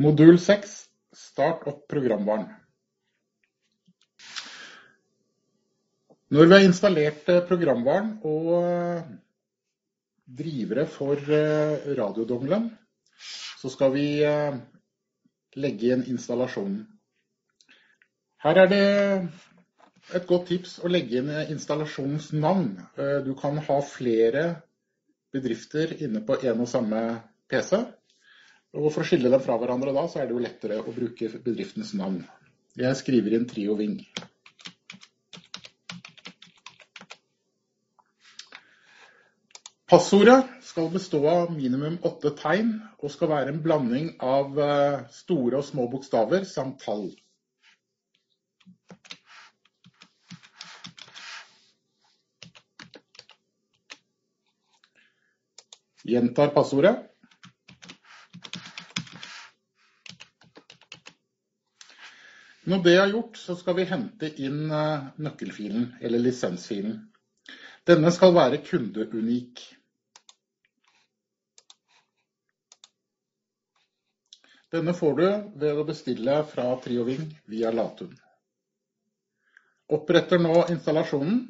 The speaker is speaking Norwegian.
Modul 6 Start opp programvaren. Når vi har installert eh, programvaren og eh, drivere for eh, radiodongelen, så skal vi legge inn installasjonen. Her er det et godt tips å legge inn installasjonens navn. Du kan ha flere bedrifter inne på en og samme PC. Og For å skille dem fra hverandre da, så er det jo lettere å bruke bedriftens navn. Jeg skriver inn Trio Ving. Passordet skal bestå av minimum åtte tegn, og skal være en blanding av eh, store og små bokstaver samt tall. Gjentar passordet. Når det er gjort, så skal vi hente inn eh, nøkkelfilen, eller lisensfilen. Denne skal være kundeunik. Denne får du ved å bestille fra Trioving via Latun. Oppretter nå installasjonen